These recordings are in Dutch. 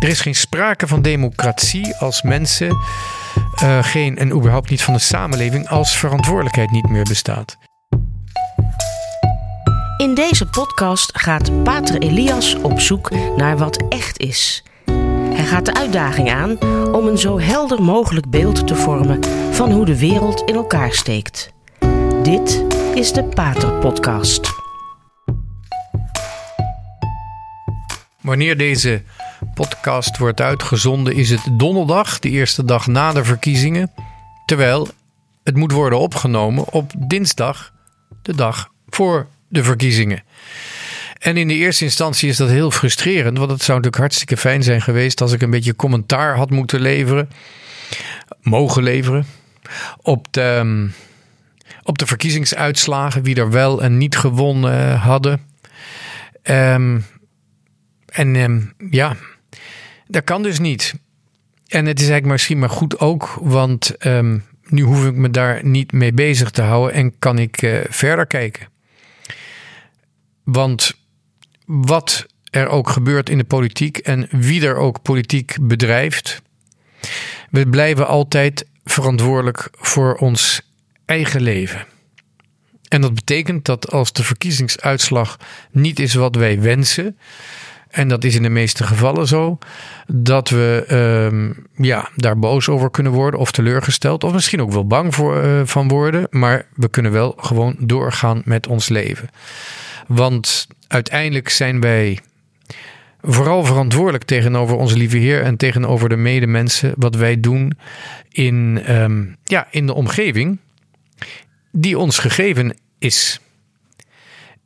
Er is geen sprake van democratie als mensen uh, geen, en überhaupt niet van de samenleving, als verantwoordelijkheid niet meer bestaat. In deze podcast gaat Pater Elias op zoek naar wat echt is. Hij gaat de uitdaging aan om een zo helder mogelijk beeld te vormen van hoe de wereld in elkaar steekt. Dit is de Pater Podcast. Wanneer deze podcast wordt uitgezonden, is het donderdag, de eerste dag na de verkiezingen. Terwijl het moet worden opgenomen op dinsdag, de dag voor de verkiezingen. En in de eerste instantie is dat heel frustrerend, want het zou natuurlijk hartstikke fijn zijn geweest als ik een beetje commentaar had moeten leveren, mogen leveren, op de, op de verkiezingsuitslagen, wie er wel en niet gewonnen hadden. Um, en um, ja, dat kan dus niet. En het is eigenlijk misschien maar goed ook, want um, nu hoef ik me daar niet mee bezig te houden en kan ik uh, verder kijken. Want wat er ook gebeurt in de politiek en wie er ook politiek bedrijft, we blijven altijd verantwoordelijk voor ons eigen leven. En dat betekent dat als de verkiezingsuitslag niet is wat wij wensen, en dat is in de meeste gevallen zo. Dat we um, ja, daar boos over kunnen worden of teleurgesteld. Of misschien ook wel bang voor, uh, van worden. Maar we kunnen wel gewoon doorgaan met ons leven. Want uiteindelijk zijn wij vooral verantwoordelijk tegenover onze lieve Heer en tegenover de medemensen. Wat wij doen in, um, ja, in de omgeving die ons gegeven is.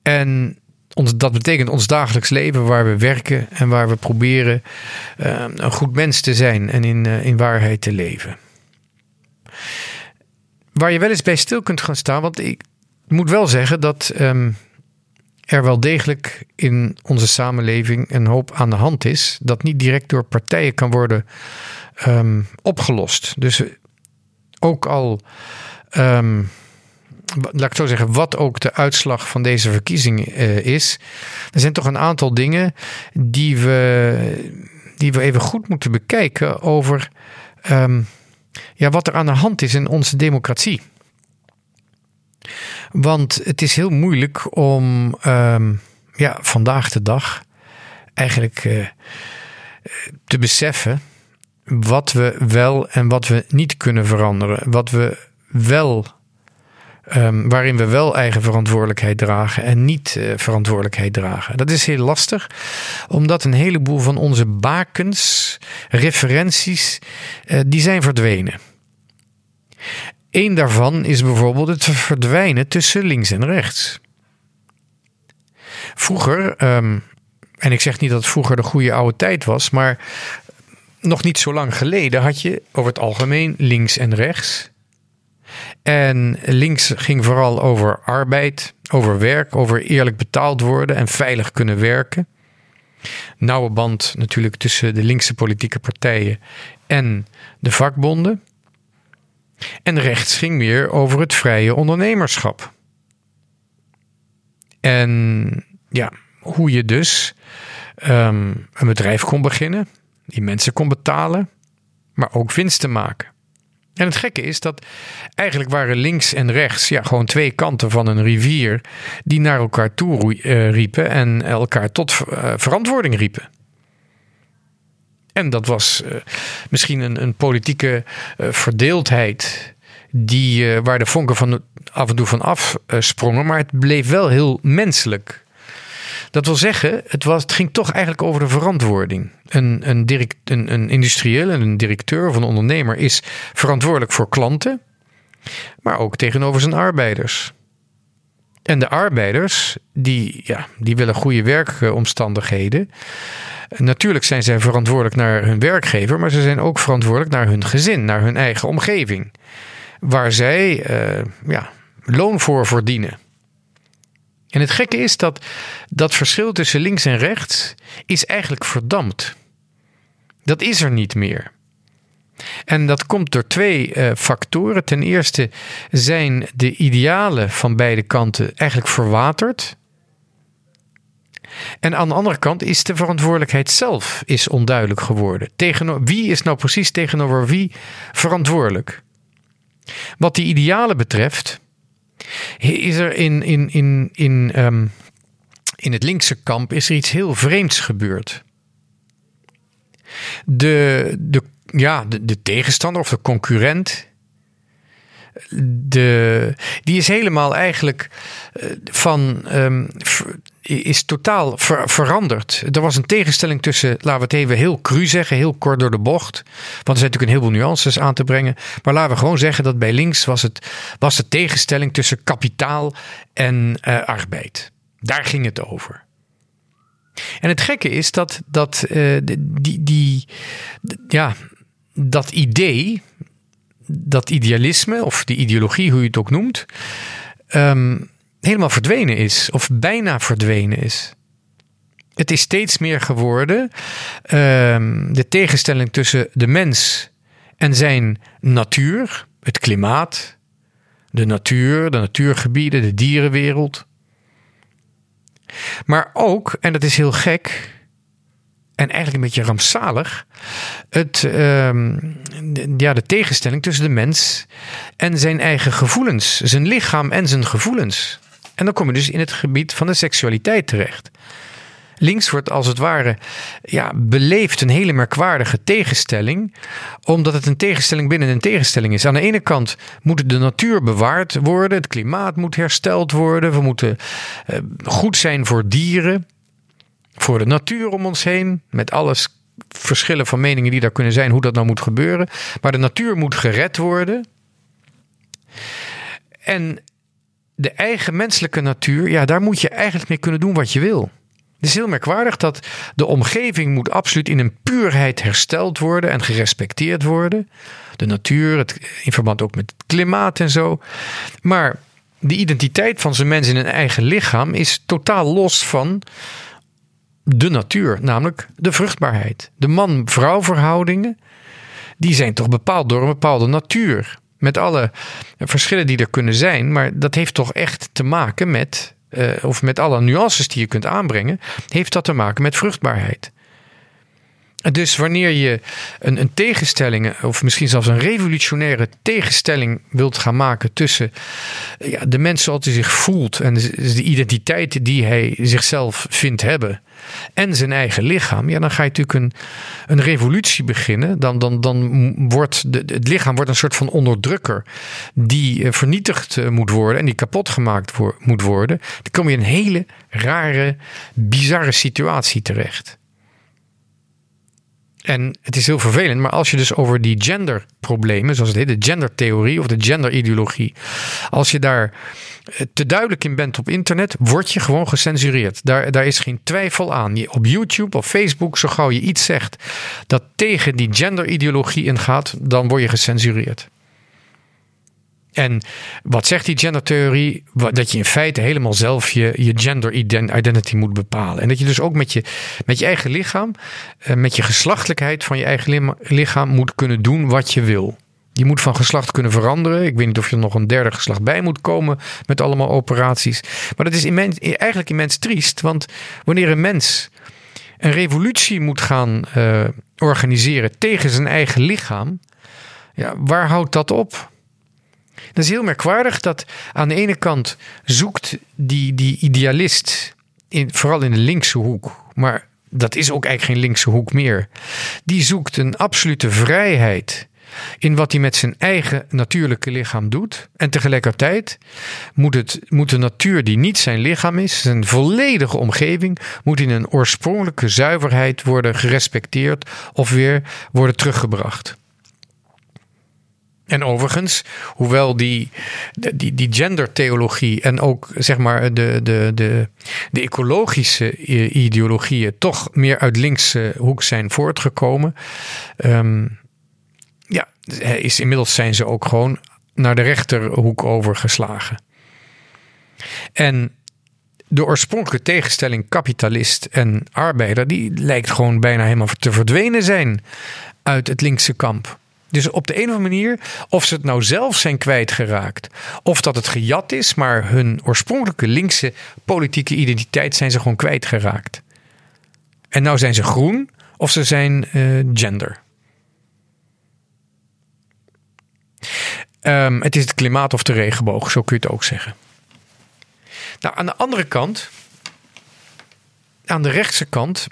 En ons, dat betekent ons dagelijks leven waar we werken en waar we proberen uh, een goed mens te zijn en in, uh, in waarheid te leven. Waar je wel eens bij stil kunt gaan staan, want ik moet wel zeggen dat um, er wel degelijk in onze samenleving een hoop aan de hand is, dat niet direct door partijen kan worden um, opgelost. Dus ook al. Laat ik zo zeggen, wat ook de uitslag van deze verkiezing uh, is. Er zijn toch een aantal dingen die we, die we even goed moeten bekijken over um, ja, wat er aan de hand is in onze democratie. Want het is heel moeilijk om um, ja, vandaag de dag eigenlijk uh, te beseffen wat we wel en wat we niet kunnen veranderen. Wat we wel Um, waarin we wel eigen verantwoordelijkheid dragen en niet uh, verantwoordelijkheid dragen. Dat is heel lastig, omdat een heleboel van onze bakens, referenties, uh, die zijn verdwenen. Eén daarvan is bijvoorbeeld het verdwijnen tussen links en rechts. Vroeger, um, en ik zeg niet dat vroeger de goede oude tijd was, maar nog niet zo lang geleden had je over het algemeen links en rechts. En links ging vooral over arbeid, over werk, over eerlijk betaald worden en veilig kunnen werken. Nauwe band natuurlijk tussen de linkse politieke partijen en de vakbonden. En rechts ging meer over het vrije ondernemerschap. En ja, hoe je dus um, een bedrijf kon beginnen, die mensen kon betalen, maar ook winst te maken. En het gekke is dat eigenlijk waren links en rechts ja, gewoon twee kanten van een rivier die naar elkaar toe uh, riepen en elkaar tot uh, verantwoording riepen. En dat was uh, misschien een, een politieke verdeeldheid die, waar de vonken van af en toe van afsprongen, maar het bleef wel heel menselijk. Dat wil zeggen, het, was, ging toch eigenlijk over de verantwoording. Een, een, direct, een, een industrieel en een directeur of een ondernemer is verantwoordelijk voor klanten, maar ook tegenover zijn arbeiders. En de arbeiders, die, ja, die willen goede werkomstandigheden. Natuurlijk zijn zij verantwoordelijk naar hun werkgever, maar ze zijn ook verantwoordelijk naar hun gezin, naar hun eigen omgeving. Waar zij uh, ja, loon voor verdienen. En het gekke is dat dat verschil tussen links en rechts is eigenlijk verdampt. Dat is er niet meer. En dat komt door twee uh, factoren. Ten eerste zijn de idealen van beide kanten eigenlijk verwaterd. En aan de andere kant is de verantwoordelijkheid zelf is onduidelijk geworden. Tegen, wie is nou precies tegenover wie verantwoordelijk? Wat die idealen betreft, is er in, in, in, in, um, in het linkse kamp is er iets heel vreemds gebeurd. De, de, ja, de, de tegenstander of de concurrent de, die is helemaal eigenlijk eh, van. Um, is totaal veranderd. Er was een tegenstelling tussen, laten we het even heel cru zeggen, heel kort door de bocht. Want er zijn natuurlijk een heleboel nuances aan te brengen. Maar laten we gewoon zeggen dat bij links was, het, was de tegenstelling tussen kapitaal en uh, arbeid. Daar ging het over. En het gekke is dat, dat uh, die, die, ja, dat idee, dat idealisme of die ideologie, hoe je het ook noemt, um, helemaal verdwenen is of bijna verdwenen is. Het is steeds meer geworden um, de tegenstelling tussen de mens en zijn natuur, het klimaat, de natuur, de natuurgebieden, de dierenwereld. Maar ook, en dat is heel gek, en eigenlijk een beetje rampzalig, het, uh, ja, de tegenstelling tussen de mens en zijn eigen gevoelens, zijn lichaam en zijn gevoelens. En dan kom je dus in het gebied van de seksualiteit terecht. Links wordt als het ware ja, beleefd een hele merkwaardige tegenstelling, omdat het een tegenstelling binnen een tegenstelling is. Aan de ene kant moet de natuur bewaard worden, het klimaat moet hersteld worden, we moeten uh, goed zijn voor dieren voor de natuur om ons heen. Met alles verschillen van meningen die daar kunnen zijn, hoe dat nou moet gebeuren. Maar de natuur moet gered worden. En de eigen menselijke natuur, ja, daar moet je eigenlijk mee kunnen doen wat je wil. Het is heel merkwaardig dat de omgeving moet absoluut in een puurheid hersteld worden en gerespecteerd worden. De natuur, het, in verband ook met het klimaat en zo. Maar de identiteit van zo'n mens in een eigen lichaam is totaal los van de natuur, namelijk de vruchtbaarheid. De man-vrouw verhoudingen, die zijn toch bepaald door een bepaalde natuur. Met alle verschillen die er kunnen zijn, maar dat heeft toch echt te maken met, uh, of met alle nuances die je kunt aanbrengen, heeft dat te maken met vruchtbaarheid. Dus wanneer je een, een, tegenstelling, of misschien zelfs een revolutionaire tegenstelling wilt gaan maken tussen ja, de mens zoals hij zich voelt en de, de identiteit die hij zichzelf vindt hebben en zijn eigen lichaam, ja, dan ga je natuurlijk een, een revolutie beginnen. Dan, dan, dan wordt de, het lichaam wordt een soort van onderdrukker die eh, vernietigd eh, moet worden en die kapot gemaakt moet worden. Dan kom je in een hele rare, bizarre situatie terecht. En het is heel vervelend, maar als je dus over die genderproblemen, zoals het heet, de gendertheorie of de genderideologie, als je daar eh, te duidelijk in bent op internet, word je gewoon gecensureerd. Daar, daar is geen twijfel aan. Je, op YouTube of Facebook, zo gauw je iets zegt dat tegen die genderideologie ingaat, dan word je gecensureerd. En wat zegt die gendertheorie? Dat je in feite helemaal zelf je, je gender identity moet bepalen. En dat je dus ook met je, met je eigen lichaam, eh, met je geslachtelijkheid van je eigen lichaam moet kunnen doen wat je wil. Je moet van geslacht kunnen veranderen. Ik weet niet of je er nog een derde geslacht bij moet komen met allemaal operaties. Maar dat is immens, eigenlijk immens triest. Want wanneer een mens een revolutie moet gaan uh, organiseren tegen zijn eigen lichaam, ja, waar houdt dat op? Dat is heel merkwaardig dat aan de ene kant zoekt die, die idealist, in, vooral in de linkse hoek, maar dat is ook eigenlijk geen linkse hoek meer, die zoekt een absolute vrijheid in wat hij met zijn eigen natuurlijke lichaam doet. En tegelijkertijd moet, het, moet de natuur die niet zijn lichaam is, zijn volledige omgeving, moet in een oorspronkelijke zuiverheid worden gerespecteerd of weer worden teruggebracht. En overigens, hoewel die, die, die gendertheologie en ook zeg maar de, de, de, de ecologische ideologieën toch meer uit linkse hoek zijn voortgekomen. Um, ja, is, inmiddels zijn ze ook gewoon naar de rechterhoek overgeslagen. En de oorspronkelijke tegenstelling kapitalist en arbeider, die lijkt gewoon bijna helemaal te verdwenen zijn uit het linkse kamp. Dus op de een of andere manier, of ze het nou zelf zijn kwijtgeraakt, of dat het gejat is, maar hun oorspronkelijke linkse politieke identiteit zijn ze gewoon kwijtgeraakt. En nou zijn ze groen of ze zijn uh, gender. Um, het is het klimaat of de regenboog, zo kun je het ook zeggen. Nou, aan de andere kant, aan de rechtse kant,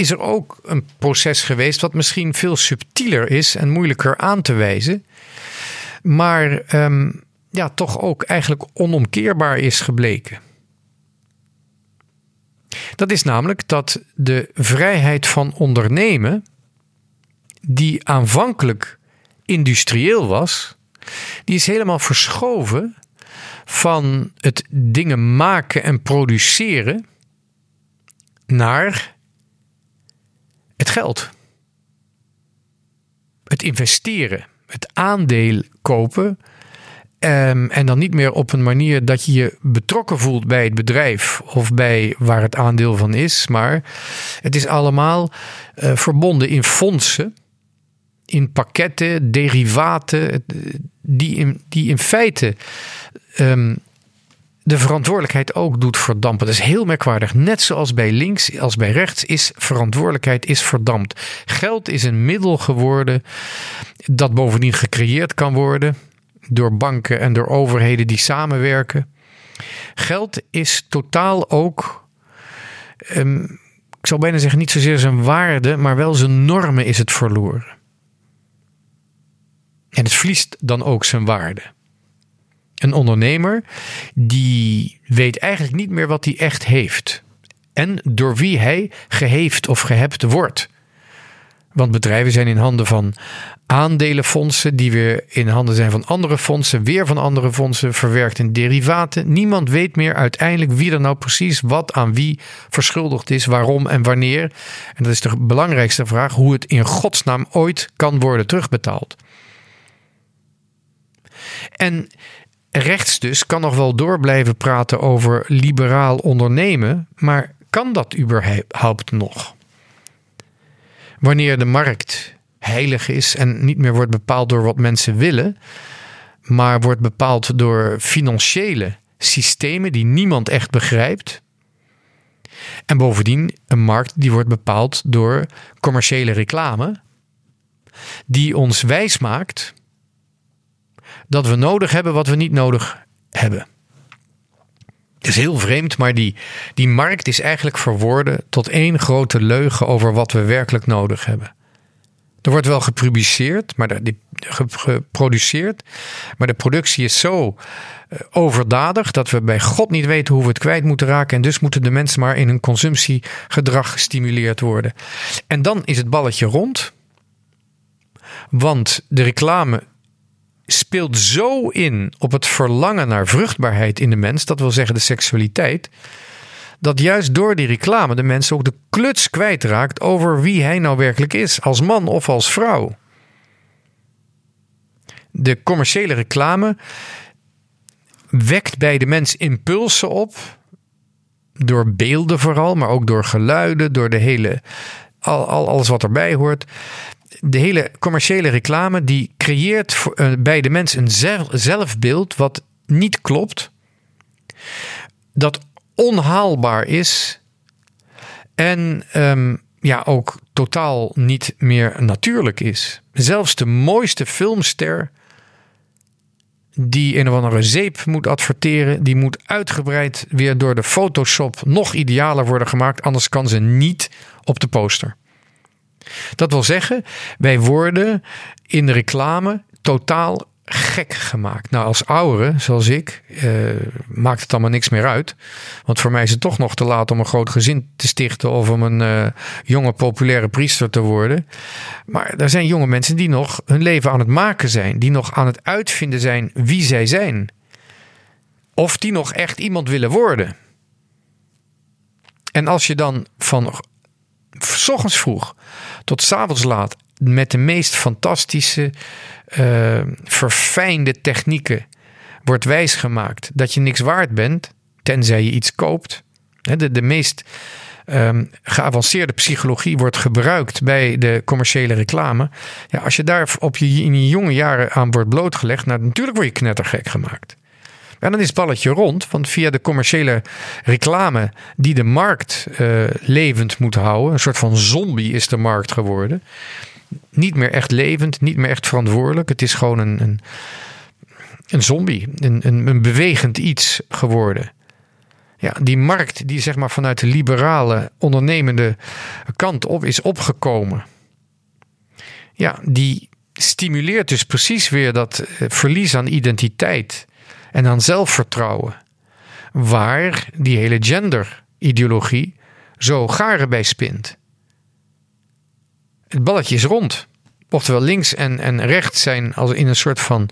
is er ook een proces geweest wat misschien veel subtieler is en moeilijker aan te wijzen, maar um, ja, toch ook eigenlijk onomkeerbaar is gebleken. Dat is namelijk dat de vrijheid van ondernemen, die aanvankelijk industrieel was, die is helemaal verschoven van het dingen maken en produceren naar het geld. Het investeren, het aandeel kopen. Um, en dan niet meer op een manier dat je je betrokken voelt bij het bedrijf of bij waar het aandeel van is. Maar het is allemaal uh, verbonden in fondsen, in pakketten, derivaten, die in, die in feite um, de verantwoordelijkheid ook doet verdampen. Dat is heel merkwaardig. Net zoals bij links als bij rechts is verantwoordelijkheid is verdampt. Geld is een middel geworden dat bovendien gecreëerd kan worden door banken en door overheden die samenwerken. Geld is totaal ook, um, ik zou bijna zeggen, niet zozeer zijn waarde, maar wel zijn normen is het verloren. En het verliest dan ook zijn waarde. Een ondernemer die weet eigenlijk niet meer wat hij echt heeft. En door wie hij geheefd of gehept wordt. Want bedrijven zijn in handen van aandelenfondsen, die weer in handen zijn van andere fondsen, weer van andere fondsen, verwerkt in derivaten. Niemand weet meer uiteindelijk wie er nou precies wat aan wie verschuldigd is, waarom en wanneer. En dat is de belangrijkste vraag: hoe het in godsnaam ooit kan worden terugbetaald. En rechts dus kan nog wel door blijven praten over liberaal ondernemen, maar kan dat überhaupt nog? Wanneer de markt heilig is en niet meer wordt bepaald door wat mensen willen, maar wordt bepaald door financiële systemen die niemand echt begrijpt. En bovendien een markt die wordt bepaald door commerciële reclame, die ons wijsmaakt dat we nodig hebben wat we niet nodig hebben. Het is heel vreemd, maar die, die markt is eigenlijk verworden tot één grote leugen over wat we werkelijk nodig hebben. Er wordt wel gepubliceerd, maar de, geproduceerd, maar de productie is zo eh, overdadig dat we bij God niet weten hoe we het kwijt moeten raken. En dus moeten de mensen maar in hun consumptiegedrag gestimuleerd worden. En dan is het balletje rond. Want de reclame speelt zo in op het verlangen naar vruchtbaarheid in de mens, dat wil zeggen de seksualiteit, dat juist door die reclame de mens ook de kluts kwijtraakt over wie hij nou werkelijk is, als man of als vrouw. De commerciële reclame wekt bij de mens impulsen op, door beelden vooral, maar ook door geluiden, door de hele, al, al, alles wat erbij hoort de hele commerciële reclame die creëert uh, bij de mens een zelfbeeld wat niet klopt, dat onhaalbaar is en um, ja, ook totaal niet meer natuurlijk is. Zelfs de mooiste filmster die een of andere zeep moet adverteren, die moet uitgebreid weer door de Photoshop nog idealer worden gemaakt, anders kan ze niet op de poster. Dat wil zeggen, wij worden in de reclame totaal gek gemaakt. Nou, als ouderen, zoals ik, uh, maakt het allemaal niks meer uit. Want voor mij is het toch nog te laat om een groot gezin te stichten of om een uh, jonge populaire priester te worden. Maar er zijn jonge mensen die nog hun leven aan het maken zijn, die nog aan het uitvinden zijn wie zij zijn. Of die nog echt iemand willen worden. En als je dan van s ochtends vroeg tot s avonds laat met de meest fantastische, uh, verfijnde technieken wordt wijsgemaakt dat je niks waard bent, tenzij je iets koopt. De, de meest ehm, geavanceerde psychologie wordt gebruikt bij de commerciële reclame. Ja, als je daar op je, in je jonge jaren aan wordt blootgelegd, nou, natuurlijk word je knettergek gemaakt. En dan is het balletje rond, want via de commerciële reclame die de markt uh, levend moet houden, een soort van zombie is de markt geworden. Niet meer echt levend, niet meer echt verantwoordelijk. Het is gewoon een, een, een zombie, een, een, een bewegend iets geworden. Ja, die markt die zeg maar vanuit de liberale ondernemende kant op is opgekomen. Ja, die stimuleert dus precies weer dat eh, verlies aan identiteit en aan zelfvertrouwen. Waar die hele genderideologie zo garen bij spint. Het balletje is rond. Oftewel links en, en rechts zijn als in een soort van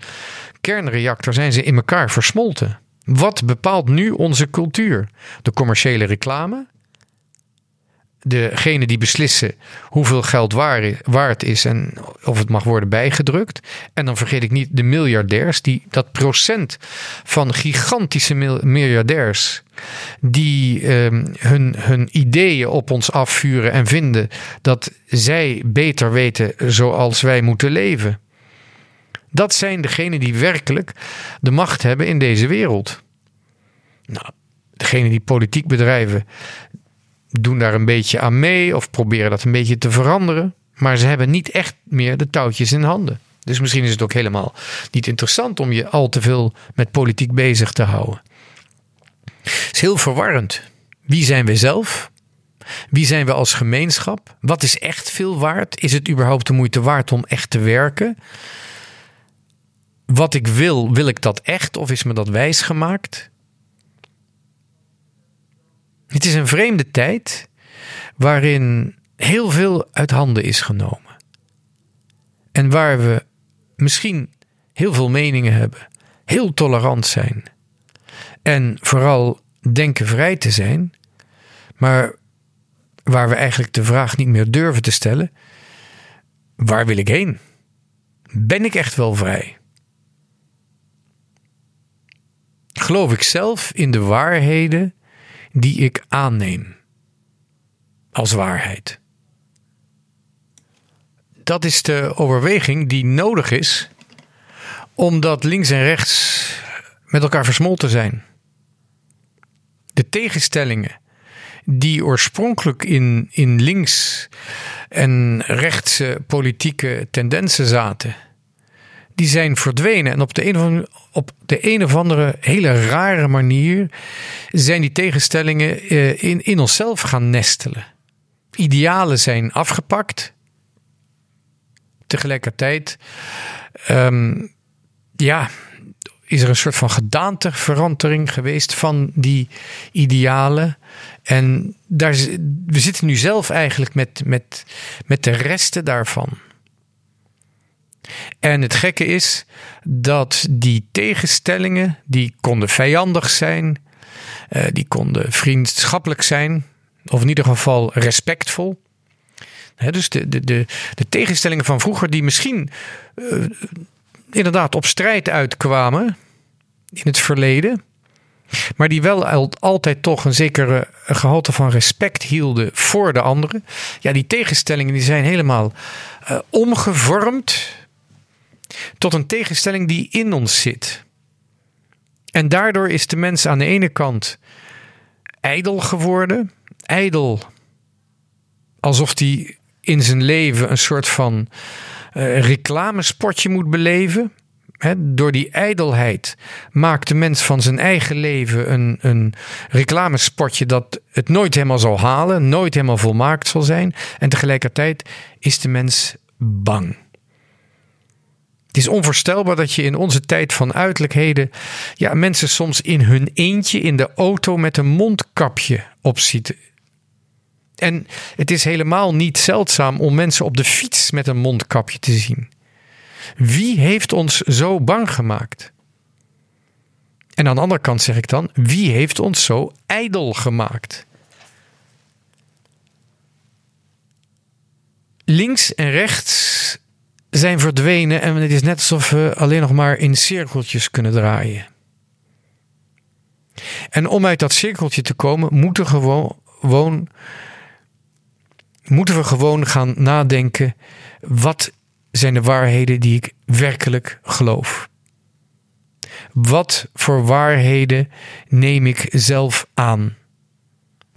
kernreactor zijn ze in elkaar versmolten. Wat bepaalt nu onze cultuur? De commerciële reclame? Degene die beslissen hoeveel geld waard is en of het mag worden bijgedrukt. En dan vergeet ik niet de miljardairs, die, dat procent van gigantische miljardairs die ehm, hun, hun ideeën op ons afvuren en vinden dat zij beter weten zoals wij moeten leven. Dat zijn degenen die werkelijk de macht hebben in deze wereld. Nou, degenen die politiek bedrijven doen daar een beetje aan mee of proberen dat een beetje te veranderen. Maar ze hebben niet echt meer de touwtjes in handen. Dus misschien is het ook helemaal niet interessant om je al te veel met politiek bezig te houden. Het is heel verwarrend. Wie zijn we zelf? Wie zijn we als gemeenschap? Wat is echt veel waard? Is het überhaupt de moeite waard om echt te werken? wat ik wil, wil ik dat echt of is me dat wijs gemaakt? Het is een vreemde tijd waarin heel veel uit handen is genomen. En waar we misschien heel veel meningen hebben, heel tolerant zijn en vooral denken vrij te zijn, maar waar we eigenlijk de vraag niet meer durven te stellen: waar wil ik heen? Ben ik echt wel vrij? geloof ik zelf in de waarheden die ik aanneem als waarheid. Dat is de overweging die nodig is omdat links en rechts met elkaar versmolten zijn. De tegenstellingen die oorspronkelijk in, in links en rechtse politieke tendensen zaten, die zijn verdwenen. En op de, een of andere, op de een of andere hele rare manier zijn die tegenstellingen eh, in, in onszelf gaan nestelen. Idealen zijn afgepakt. Tegelijkertijd, um, ja, is er een soort van gedaanteverandering geweest van die idealen. En daar, we zitten nu zelf eigenlijk met, met, met de resten daarvan. En het gekke is dat die tegenstellingen, die konden vijandig zijn, uh, die konden vriendschappelijk zijn, of in ieder geval respectvol. dus de, de, de, de, tegenstellingen van vroeger, die misschien uh, inderdaad op strijd uitkwamen in het verleden, maar die wel altijd toch een zekere gehalte van respect hielden voor de anderen. Ja, die tegenstellingen die zijn helemaal uh, omgevormd tot een tegenstelling die in ons zit. En daardoor is de mens aan de ene kant ijdel geworden. Ijdel alsof hij in zijn leven een soort van uh, reclamespotje moet beleven. door die ijdelheid maakt de mens van zijn eigen leven een, een reclamespotje dat het nooit helemaal zal halen, nooit helemaal volmaakt zal zijn. En tegelijkertijd is de mens bang. Het is onvoorstelbaar dat je in onze tijd van uiterlijkheden ja, mensen soms in hun eentje in de auto met een mondkapje op ziet. En het is helemaal niet zeldzaam om mensen op de fiets met een mondkapje te zien. Wie heeft ons zo bang gemaakt? En aan de andere kant zeg ik dan, wie heeft ons zo ijdel gemaakt? Links en rechts zijn verdwenen en het is net alsof we alleen nog maar in cirkeltjes kunnen draaien. En om uit dat cirkeltje te komen, moet er gewoon, gewoon moeten we gewoon gaan nadenken: wat zijn de waarheden die ik werkelijk geloof? Wat voor waarheden neem ik zelf aan?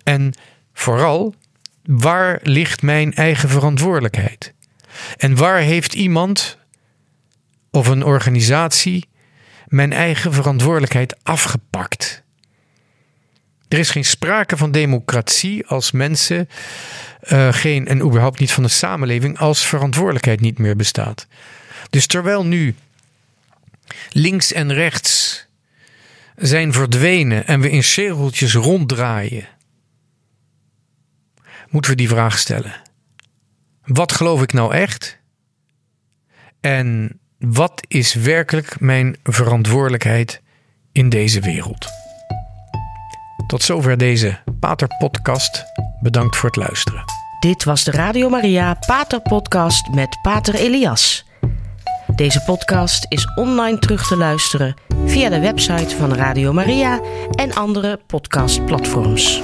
En vooral, waar ligt mijn eigen verantwoordelijkheid? En waar heeft iemand of een organisatie mijn eigen verantwoordelijkheid afgepakt? Er is geen sprake van democratie als mensen uh, geen, en überhaupt niet van de samenleving, als verantwoordelijkheid niet meer bestaat. Dus terwijl nu links en rechts zijn verdwenen en we in cirkeltjes ronddraaien, moeten we die vraag stellen. Wat geloof ik nou echt? En wat is werkelijk mijn verantwoordelijkheid in deze wereld? Tot zover deze Pater Podcast. Bedankt voor het luisteren. Dit was de Radio Maria Pater Podcast met Pater Elias. Deze podcast is online terug te luisteren via de website van Radio Maria en andere podcastplatforms.